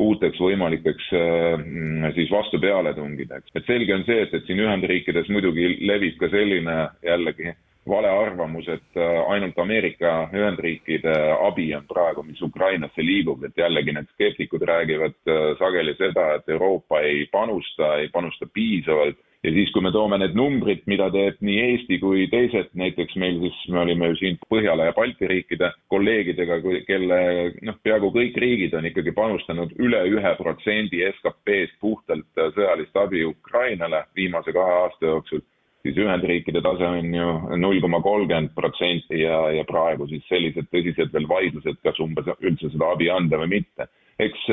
[SPEAKER 4] uuteks võimalikeks äh, siis vastupealetungideks. et selge on see, et, et siin Ühendriikides muidugi levib ka selline jällegi valearvamus, et äh, ainult Ameerika Ühendriikide abi on praegu, mis Ukrainasse liigub, et jällegi need skeptikud räägivad äh, sageli seda, et Euroopa ei panusta, ei panusta piisavalt. Ja siis, kui me toome need numbrid, mida teeb nii Eesti kui teised, näiteks meil siis, me olime ju siin Põhjala ja Balti riikide kolleegidega, kelle noh, peaaegu kõik riigid on ikkagi panustanud üle ühe protsendi SKP-st puhtalt sõjalist abi Ukrainale viimase kahe aasta jooksul, siis Ühendriikide tase on ju null koma kolmkümmend protsenti ja, ja praegu siis sellised tõsised veel vaidlused, kas umbes üldse seda abi anda või mitte. Eks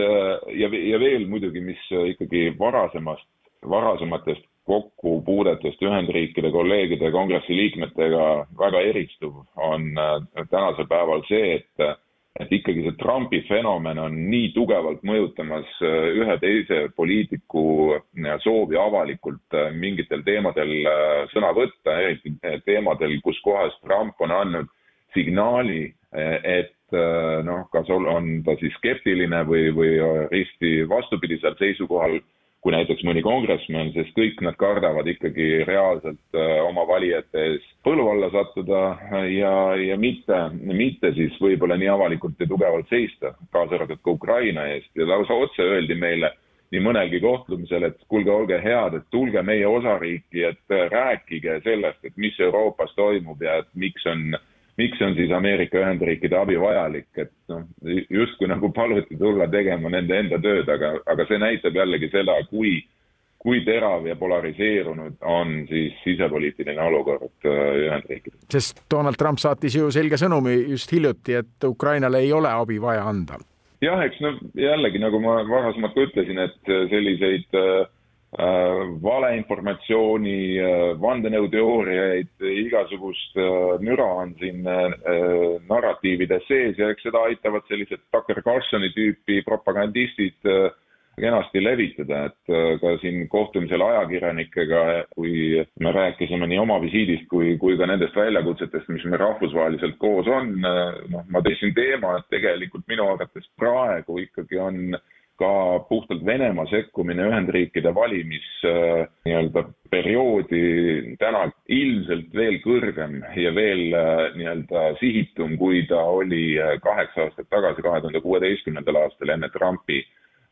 [SPEAKER 4] ja, ja veel muidugi, mis ikkagi varasemast, varasematest kokkupuudetest Ühendriikide kolleegide kongressi liikmetega väga eristuv on tänasel päeval see, et et ikkagi see Trumpi fenomen on nii tugevalt mõjutamas äh, ühe teise poliitiku äh, soovi avalikult äh, mingitel teemadel sõna võtta, eriti teemadel, kus kohas Trump on andnud signaali, et noh, kas on ta siis skeptiline või, või risti vastupidisel seisukohal kui näiteks mõni kongressmen, sest kõik nad kardavad ikkagi reaalselt äh, oma valijate ees põlu alla sattuda ja, ja mitte, mitte siis võib-olla nii avalikult ja tugevalt seista, kaasa arvatud ka Ukraina eest. Ja lausa otse öeldi meile nii mõnelgi kohtumisel, et kuulge, olge head, et tulge meie osariiki, et rääkige sellest, et mis Euroopas toimub ja et miks on äh, miks on siis Ameerika Ühendriikide abi vajalik, et noh, justkui nagu paluti tulla tegema nende enda tööd, aga, aga see näitab jällegi seda, kui, kui terav ja polariseerunud on siis sisepoliitiline olukord äh, Ühendriikides.
[SPEAKER 2] sest Donald Trump saatis ju selge sõnumi just hiljuti, et Ukrainale ei ole abi vaja anda.
[SPEAKER 4] jah, eks no jällegi, nagu ma varasemalt ka ütlesin, et selliseid äh, Äh, valeinformatsiooni, äh, vandenõuteooriaid, igasugust äh, müra on siin narratiivides sees ja eks seda aitavad sellised Tucker Carlsoni tüüpi propagandistid kenasti levitada, et ka siin kohtumisel ajakirjanikega, kui me rääkisime nii oma visiidist kui, kui ka nendest väljakutsetest, mis meil rahvusvaheliselt koos on, noh, ma tõstsin teema, et tegelikult minu arvates praegu ikkagi on äh, ka puhtalt Venemaa sekkumine Ühendriikide valimis äh, nii-öelda perioodi täna ilmselt veel kõrgem ja veel äh, nii-öelda sihitum, kui ta oli äh, kaheksa aastat tagasi, kahe tuhande kuueteistkümnendal aastal enne Trumpi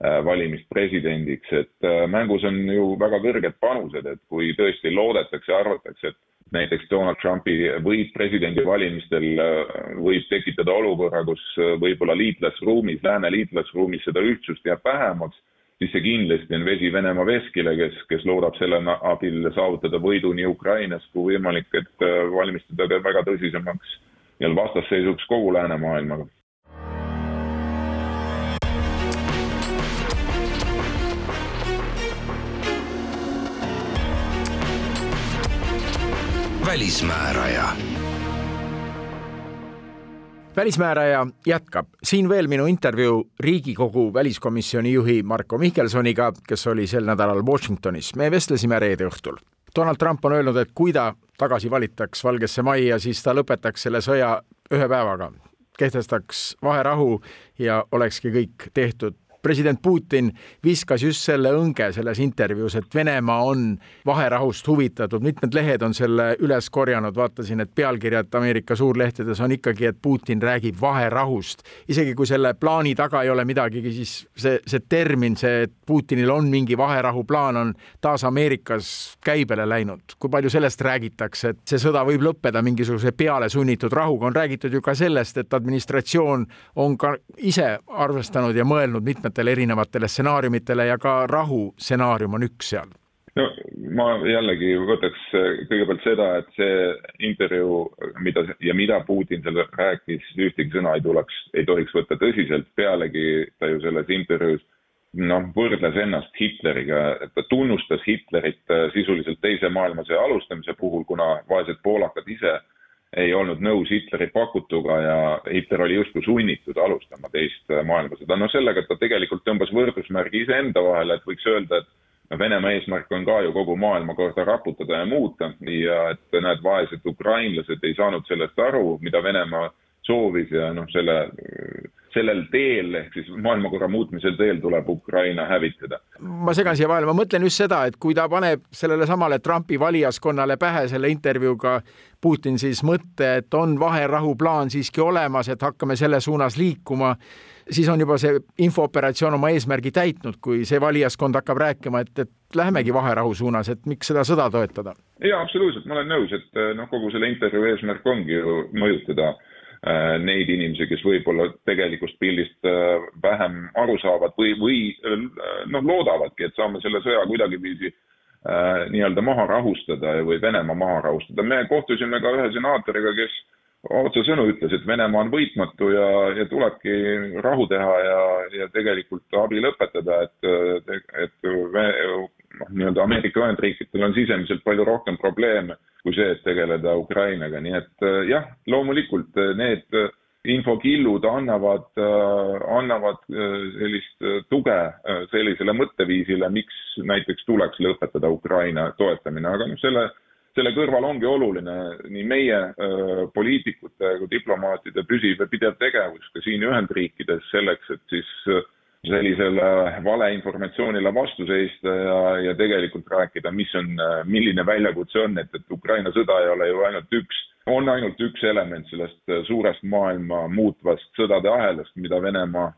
[SPEAKER 4] valimist presidendiks, et mängus on ju väga kõrged panused, et kui tõesti loodetakse, arvatakse, et näiteks Donald Trumpi võit presidendivalimistel äh, võib tekitada olukorra, kus äh, võib-olla liitlasruumis, lääne liitlasruumis seda ühtsust jääb vähemaks, siis see kindlasti on vesi Venemaa veskile, kes, kes loodab selle abil saavutada võidu nii Ukrainas kui võimalik, et äh, valmistada väga tõsisemaks nii-öelda vastasseisuks kogu läänemaailmaga.
[SPEAKER 1] Välismääraja.
[SPEAKER 2] välismääraja jätkab, siin veel minu intervjuu Riigikogu väliskomisjoni juhi Marko Mihkelsoniga, kes oli sel nädalal Washingtonis. me vestlesime reede õhtul. Donald Trump on öelnud, et kui ta tagasi valitaks Valgesse Majja, siis ta lõpetaks selle sõja ühe päevaga, kehtestaks vaherahu ja olekski kõik tehtud president Putin viskas just selle õnge selles intervjuus, et Venemaa on vaherahust huvitatud, mitmed lehed on selle üles korjanud, vaatasin, et pealkirjad Ameerika suurlehtedes on ikkagi, et Putin räägib vaherahust. isegi kui selle plaani taga ei ole midagigi, siis see, see termin, see, et Putinil on mingi vaherahuplaan, on taas Ameerikas käibele läinud. kui palju sellest räägitakse, et see sõda võib lõppeda mingisuguse pealesunnitud rahuga, on räägitud ju ka sellest, et administratsioon on ka ise arvestanud ja mõelnud mitmed mitmetele erinevatele stsenaariumitele ja ka rahu stsenaarium on üks seal.
[SPEAKER 4] No ma jällegi võtaks kõigepealt seda, et see intervjuu, mida ja mida Putin seal rääkis, ühtegi sõna ei tuleks, ei tohiks võtta tõsiselt, pealegi ta ju selles intervjuus noh, võrdles ennast Hitleriga, ta tunnustas Hitlerit sisuliselt Teise maailmasõja alustamise puhul, kuna vaesed poolakad ise ei olnud nõus Hitleri pakutuga ja Hitler oli justkui sunnitud alustama teist maailmasõda. no sellega ta tegelikult tõmbas võrdusmärgi iseenda vahele, et võiks öelda, et Venemaa eesmärk on ka ju kogu maailmakorda raputada ja muuta ja et näed, vaesed ukrainlased ei saanud sellest aru, mida Venemaa soovis ja noh, selle, sellel teel ehk siis maailmakorra muutmisel teel tuleb Ukraina hävitada.
[SPEAKER 2] ma segan siia vahele, ma mõtlen just seda, et kui ta paneb sellele samale Trumpi valijaskonnale pähe selle intervjuuga Putin siis mõtte, et on vaherahuplaan siiski olemas, et hakkame selle suunas liikuma, siis on juba see infooperatsioon oma eesmärgi täitnud, kui see valijaskond hakkab rääkima, et, et lähemegi vaherahu suunas, et miks seda sõda toetada?
[SPEAKER 4] jaa, absoluutselt, ma olen nõus, et noh, kogu selle intervjuu eesmärk ongi ju mõjutada äh, Äh, neid inimesi, kes võib-olla tegelikust pildist äh, vähem aru saavad või, või äh, noh, loodavadki, et saame selle sõja kuidagiviisi nii-öelda maha rahustada või Venemaa maha rahustada. me kohtusime ka ühe senaatoriga, kes otsesõnu ütles, et Venemaa on võitmatu ja, ja tulebki rahu teha ja, ja tegelikult abi lõpetada, et, et noh, nii-öelda Ameerika Ühendriikidel on sisemiselt palju rohkem probleeme kui see, et tegeleda Ukrainaga, nii et jah, loomulikult need infokillud annavad, annavad sellist tuge sellisele mõtteviisile, miks näiteks tuleks lõpetada Ukraina toetamine, aga noh, selle selle kõrval ongi oluline nii meie öö, poliitikute kui diplomaatide püsiv ja pidev tegevus ka siin Ühendriikides selleks, et siis sellisele valeinformatsioonile vastu seista ja, ja tegelikult rääkida, mis on, milline väljakutse on, et, et Ukraina sõda ei ole ju ainult üks, on ainult üks element sellest suurest maailma muutvast sõdade ahelast, mida Venemaa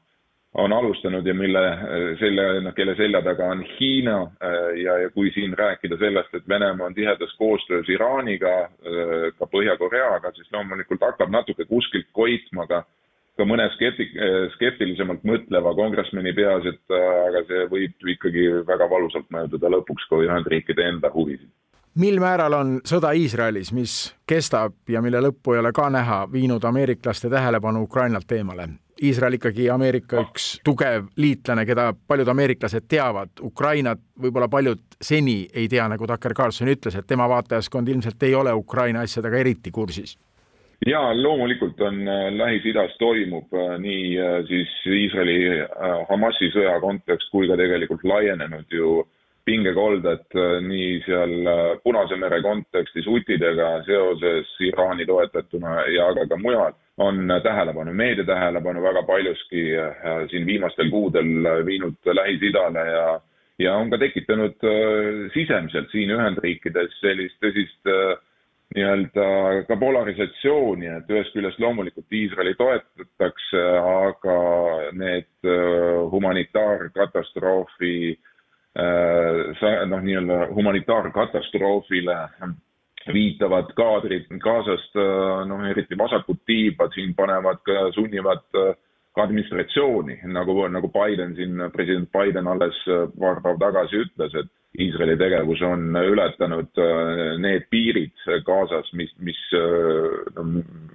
[SPEAKER 4] on alustanud ja mille selle, noh, kelle selja taga on Hiina äh, ja, ja kui siin rääkida sellest, et Venemaa on tihedas koostöös Iraaniga, äh, ka Põhja-Koreaga, siis loomulikult hakkab natuke kuskilt koitma ka ka mõne skepti-, äh, skeptilisemalt mõtleva kongresmeni peas, et aga see võib ikkagi väga valusalt mõjutada lõpuks ka Ühendriikide enda huvisid
[SPEAKER 2] mil määral on sõda Iisraelis, mis kestab ja mille lõppu ei ole ka näha, viinud ameeriklaste tähelepanu Ukrainalt eemale? Iisrael ikkagi Ameerika üks tugev liitlane, keda paljud ameeriklased teavad, Ukrainat võib-olla paljud seni ei tea, nagu Tucker Carlson ütles, et tema vaatajaskond ilmselt ei ole Ukraina asjadega eriti kursis
[SPEAKER 4] ja loomulikult on äh, Lähis-Idas toimub äh, nii äh, siis Iisraeli Hamasi sõja kontekst kui ka tegelikult laienenud ju pingekolded nii seal Punase mere kontekstis hutidega seoses Iraani toetatuna ja aga ka mujal on tähelepanu, meedia tähelepanu väga paljuski siin viimastel kuudel viinud Lähis-Idale ja ja on ka tekitanud sisemiselt siin Ühendriikides sellist tõsist äh, nii-öelda ka polarisatsiooni, et ühest küljest loomulikult Iisraeli toetatakse, aga need humanitaarkatastroofi noh, nii-öelda humanitaarkatastroofile viitavad kaadrid Gazast, äh, noh eriti vasakud tiibad siin panevad sunnivad äh, ka administratsiooni, nagu, nagu Biden siin, president Biden alles äh, paar päeva tagasi ütles, et Iisraeli tegevus on ületanud need piirid Gazas, mis, mis no,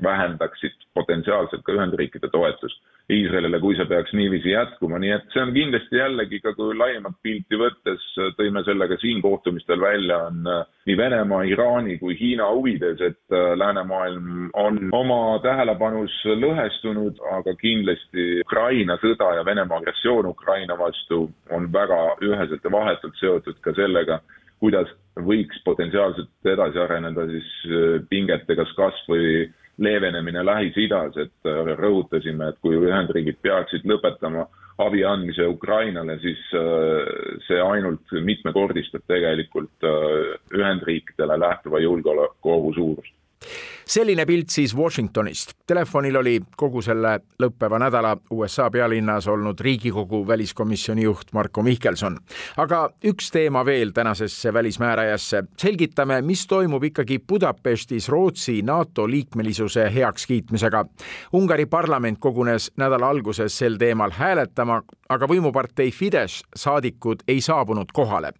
[SPEAKER 4] vähendaksid potentsiaalselt ka Ühendriikide toetust Iisraelile, kui see peaks niiviisi jätkuma, nii et see on kindlasti jällegi ka, kui laiemat pilti võttes, tõime selle ka siin kohtumistel välja, on äh, nii Venemaa, Iraani kui Hiina huvides, et äh, läänemaailm on oma tähelepanus lõhestunud, aga kindlasti Ukraina sõda ja Venemaa agressioon Ukraina vastu on väga üheselt ja vahetult seotud ka sellega, kuidas võiks potentsiaalselt edasi areneda siis äh, pingete kas kasv või leevenemine Lähis-Idas, et äh, rõhutasime, et kui Ühendriigid peaksid lõpetama abi andmise Ukrainale, siis äh, see ainult mitmekordistab tegelikult äh, Ühendriikidele lähtuva julgeolekuohu suurust
[SPEAKER 2] selline pilt siis Washingtonist. Telefonil oli kogu selle lõppeva nädala USA pealinnas olnud Riigikogu väliskomisjoni juht Marko Mihkelson. aga üks teema veel tänasesse välismäärajasse. selgitame, mis toimub ikkagi Budapestis Rootsi NATO liikmelisuse heakskiitmisega. Ungari parlament kogunes nädala alguses sel teemal hääletama, aga võimupartei Fidesz saadikud ei saabunud kohale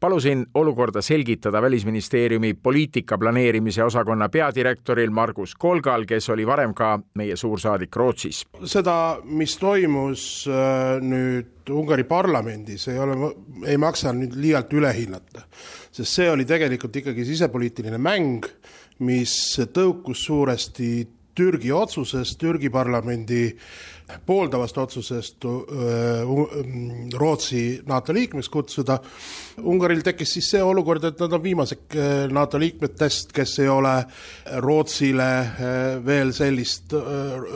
[SPEAKER 2] palusin olukorda selgitada Välisministeeriumi poliitika planeerimise osakonna peadirektoril Margus Kolgal, kes oli varem ka meie suursaadik Rootsis.
[SPEAKER 5] seda, mis toimus äh, nüüd Ungari parlamendis, ei ole, ei maksa nüüd liialt üle hinnata, sest see oli tegelikult ikkagi sisepoliitiline mäng, mis tõukus suuresti Türgi otsusest, Türgi parlamendi pooldavast otsusest Rootsi NATO liikmeks kutsuda. Ungaril tekkis siis see olukord, et nad on viimased NATO liikmetest, kes ei ole Rootsile veel sellist,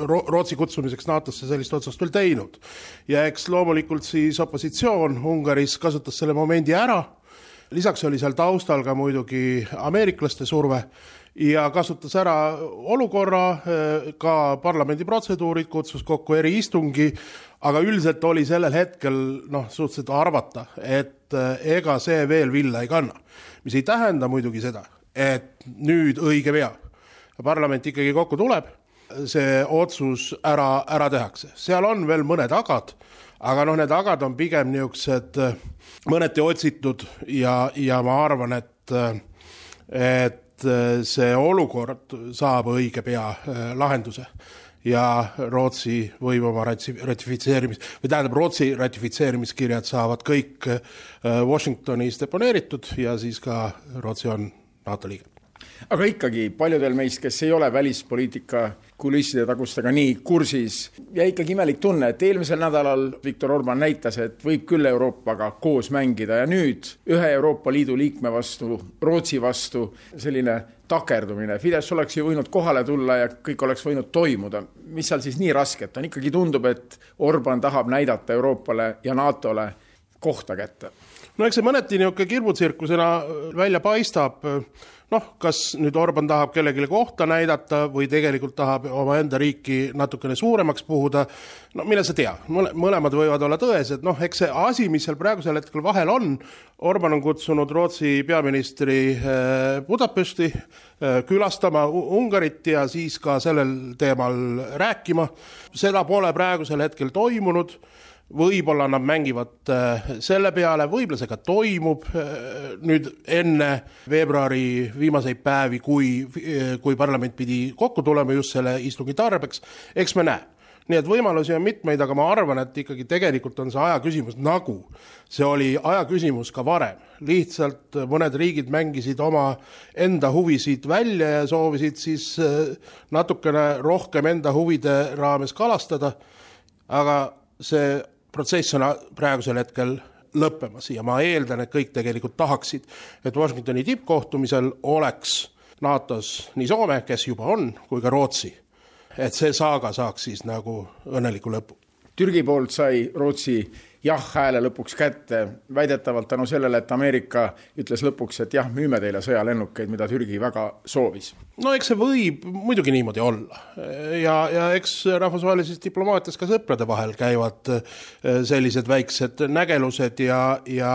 [SPEAKER 5] Rootsi kutsumiseks NATO-sse sellist otsust veel teinud. ja eks loomulikult siis opositsioon Ungaris kasutas selle momendi ära, lisaks oli seal taustal ka muidugi ameeriklaste surve ja kasutas ära olukorra, eh, ka parlamendi protseduurid, kutsus kokku eriistungi, aga üldiselt oli sellel hetkel noh, suhteliselt arvata, et eh, ega see veel villa ei kanna. mis ei tähenda muidugi seda, et nüüd õige pea parlament ikkagi kokku tuleb, see otsus ära, ära tehakse, seal on veel mõned agad, aga noh, need agad on pigem niisugused eh, mõneti otsitud ja, ja ma arvan, et, et et see olukord saab õige pea lahenduse. Ja Rootsi võib oma ratifitseerimis- või tähendab, Rootsi ratifitseerimiskirjad saavad kõik Washingtonis deponeeritud ja siis ka Rootsi on NATO liige
[SPEAKER 2] aga ikkagi paljudel meist, kes ei ole välispoliitika kulisside tagustega nii kursis, jäi ikkagi imelik tunne, et eelmisel nädalal Viktor Orban näitas, et võib küll Euroopaga koos mängida ja nüüd ühe Euroopa Liidu liikme vastu, Rootsi vastu selline takerdumine, Fidesz oleks ju võinud kohale tulla ja kõik oleks võinud toimuda. mis seal siis nii rasket on, ikkagi tundub, et Orban tahab näidata Euroopale ja NATO-le kohta kätte?
[SPEAKER 5] no eks see mõneti niisugune kirbutsirkusena välja paistab noh, kas nüüd Orban tahab kellelegi kohta näidata või tegelikult tahab omaenda riiki natukene suuremaks puhuda, no mine sa tea, mõlemad võivad olla tõesed, noh, eks see asi, mis seal praegusel hetkel vahel on, Orban on kutsunud Rootsi peaministri eh, Budapesti eh, külastama Ungarit ja siis ka sellel teemal rääkima, seda pole praegusel hetkel toimunud võib-olla nad mängivad äh, selle peale, võib-olla see ka toimub äh, nüüd enne veebruari viimaseid päevi, kui, äh, kui parlament pidi kokku tulema just selle istungi tarbeks, eks me näe nii et võimalusi on mitmeid, aga ma arvan, et ikkagi tegelikult on see aja küsimus, nagu see oli aja küsimus ka varem. lihtsalt mõned riigid mängisid oma enda huvisid välja ja soovisid siis natukene rohkem enda huvide raames kalastada. aga see protsess on praegusel hetkel lõppemas ja ma eeldan, et kõik tegelikult tahaksid, et Washingtoni tippkohtumisel oleks NATO-s nii Soome, kes juba on, kui ka Rootsi. et see saaga saaks siis nagu õnneliku lõpu.
[SPEAKER 2] Türgi poolt sai Rootsi jah-hääle lõpuks kätte, väidetavalt tänu sellele, et Ameerika ütles lõpuks, et jah, müüme teile sõjalennukeid, mida Türgi väga soovis.
[SPEAKER 5] no eks see võib muidugi niimoodi olla ja, ja eks rahvusvahelises diplomaatias ka sõprade vahel käivad eh, sellised väiksed nägelused ja, ja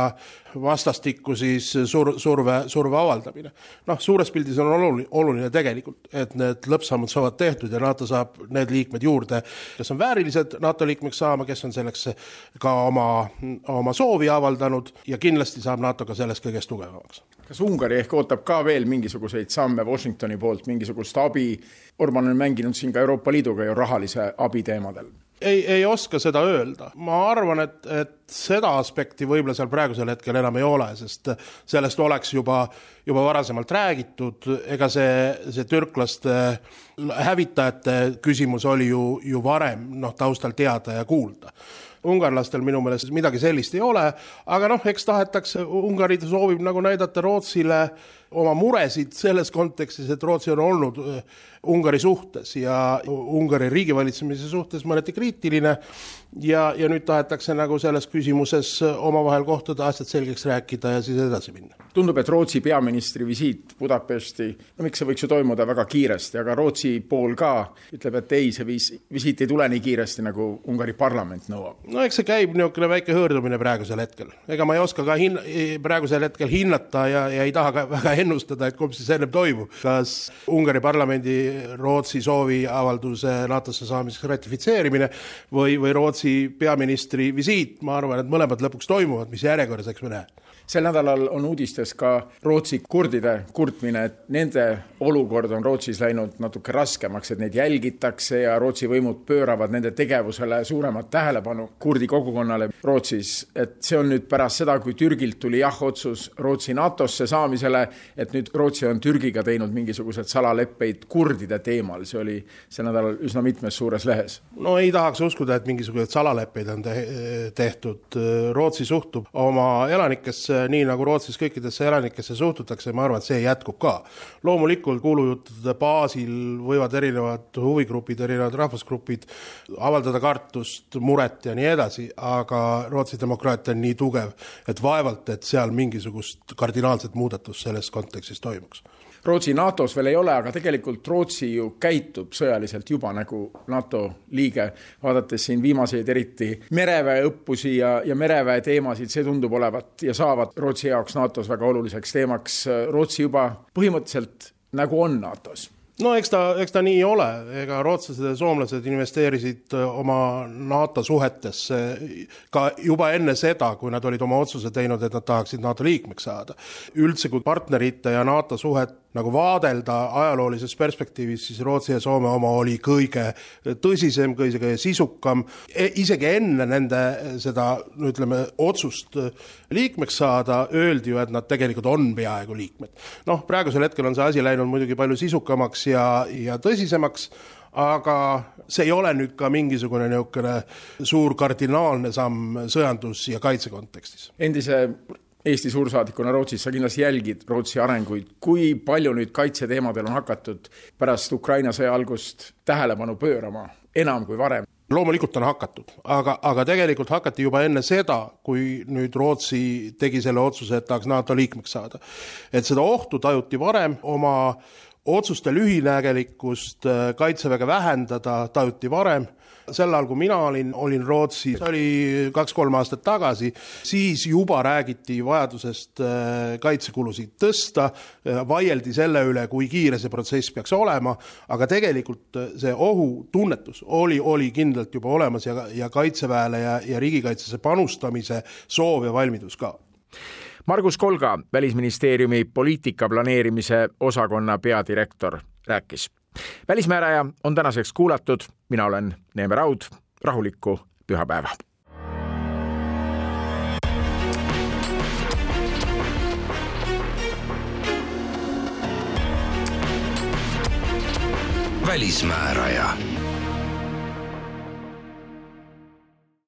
[SPEAKER 5] vastastikku siis sur-, surve, surve avaldamine. noh, suures pildis on oluline, oluline tegelikult, et need lõppsammud saavad tehtud ja NATO saab need liikmed juurde, kes on väärilised NATO liikmeks saama, kes on selleks ka oma, oma soovi avaldanud ja kindlasti saab NATO ka selles kõiges tugevamaks
[SPEAKER 2] kas Ungari ehk ootab ka veel mingisuguseid samme Washingtoni poolt, mingisugust abi? Orban on mänginud siin ka Euroopa Liiduga ju rahalise abi teemadel
[SPEAKER 5] ei, ei oska seda öelda, ma arvan, et, et seda aspekti võib-olla seal praegusel hetkel enam ei ole, sest sellest oleks juba, juba varasemalt räägitud, ega see, see türklaste hävitajate küsimus oli ju, ju varem noh, taustal teada ja kuulda. Ungarlastel minu meelest midagi sellist ei ole, aga noh, eks tahetakse, Ungari soovib nagu näidata Rootsile oma muresid selles kontekstis, et Rootsi on olnud Ungari suhtes ja Ungari riigivalitsemise suhtes mõneti kriitiline ja, ja nüüd tahetakse nagu selles küsimuses omavahel kohtuda, asjad selgeks rääkida ja siis edasi minna.
[SPEAKER 2] tundub, et Rootsi peaministri visiit Budapesti, no miks see võiks ju toimuda väga kiiresti, aga Rootsi pool ka ütleb, et ei, see viis, visiit ei tule nii kiiresti, nagu Ungari parlament nõuab.
[SPEAKER 5] no eks see käib niisugune väike hõõrdumine praegusel hetkel, ega ma ei oska ka hin-, praegusel hetkel hinnata ja, ja ei taha ka väga ennustada, et kumb siis ennem toimub, kas Ungari parlamendi Rootsi sooviavalduse NATO-sse saamiseks ratifitseerimine või, või Rootsi peaministri visiit, ma arvan, et mõlemad lõpuks toimuvad, mis järjekorras, eks me näe
[SPEAKER 2] sel nädalal on uudistes ka Rootsi kurdide kurtmine, et nende olukord on Rootsis läinud natuke raskemaks, et neid jälgitakse ja Rootsi võimud pööravad nende tegevusele suuremat tähelepanu kurdi kogukonnale Rootsis. et see on nüüd pärast seda, kui Türgilt tuli jah-otsus Rootsi NATO-sse saamisele, et nüüd Rootsi on Türgiga teinud mingisuguseid salaleppeid kurdide teemal, see oli sel nädalal üsna mitmes suures lehes.
[SPEAKER 5] no ei tahaks uskuda, et mingisuguseid salaleppeid on te tehtud, Rootsi suhtub oma elanikesse nii nagu Rootsis kõikidesse elanikesse suhtutakse, ma arvan, et see jätkub ka. loomulikult kuulujuttude baasil võivad erinevad huvigrupid, erinevad rahvusgrupid avaldada kartust, muret ja nii edasi, aga Rootsi demokraatia on nii tugev, et vaevalt, et seal mingisugust kardinaalset muudatust selles kontekstis toimuks
[SPEAKER 2] Rootsi NATO-s veel ei ole, aga tegelikult Rootsi ju käitub sõjaliselt juba nagu NATO liige. vaadates siin viimaseid eriti mereväe õppusi ja, ja mereväe teemasid, see tundub olevat ja saavat Rootsi jaoks NATO-s väga oluliseks teemaks. Rootsi juba põhimõtteliselt nagu on NATO-s
[SPEAKER 5] no eks ta, eks ta nii ole, ega rootslased ja soomlased investeerisid äh, oma NATO suhetesse ka juba enne seda, kui nad olid oma otsuse teinud, et nad tahaksid NATO liikmeks saada. üldse, kui partnerite ja NATO suhet nagu vaadelda ajaloolises perspektiivis, siis Rootsi ja Soome oma oli kõige tõsisem, kõige sisukam, e, isegi enne nende seda, ütleme, otsust liikmeks saada, öeldi ju, et nad tegelikult on peaaegu liikmed. noh, praegusel hetkel on see asi läinud muidugi palju sisukamaks ja, ja tõsisemaks, aga see ei ole nüüd ka mingisugune niisugune suur kardinaalne samm sõjandus- ja kaitse kontekstis.
[SPEAKER 2] endise Eesti suursaadikuna Rootsis sa kindlasti jälgid Rootsi arenguid, kui palju nüüd kaitseteemadel on hakatud pärast Ukraina sõja algust tähelepanu pöörama, enam kui varem?
[SPEAKER 5] Loomulikult on hakatud, aga, aga tegelikult hakati juba enne seda, kui nüüd Rootsi tegi selle otsuse, et tahaks NATO liikmeks saada. et seda ohtu tajuti varem, oma otsuste lühinägelikkust äh, kaitseväge vähendada tajuti varem sel ajal, kui mina olin, olin Rootsis, see oli kaks-kolm aastat tagasi, siis juba räägiti vajadusest äh, kaitsekulusid tõsta, äh, vaieldi selle üle, kui kiire see protsess peaks olema, aga tegelikult äh, see ohutunnetus oli, oli kindlalt juba olemas ja, ja Kaitseväele ja, ja riigikaitsesse panustamise soov ja valmidus ka.
[SPEAKER 2] Margus Kolga, Välisministeeriumi poliitika planeerimise osakonna peadirektor, rääkis. Välismääraja on tänaseks kuulatud, mina olen Neeme Raud, rahulikku pühapäeva.
[SPEAKER 1] välismääraja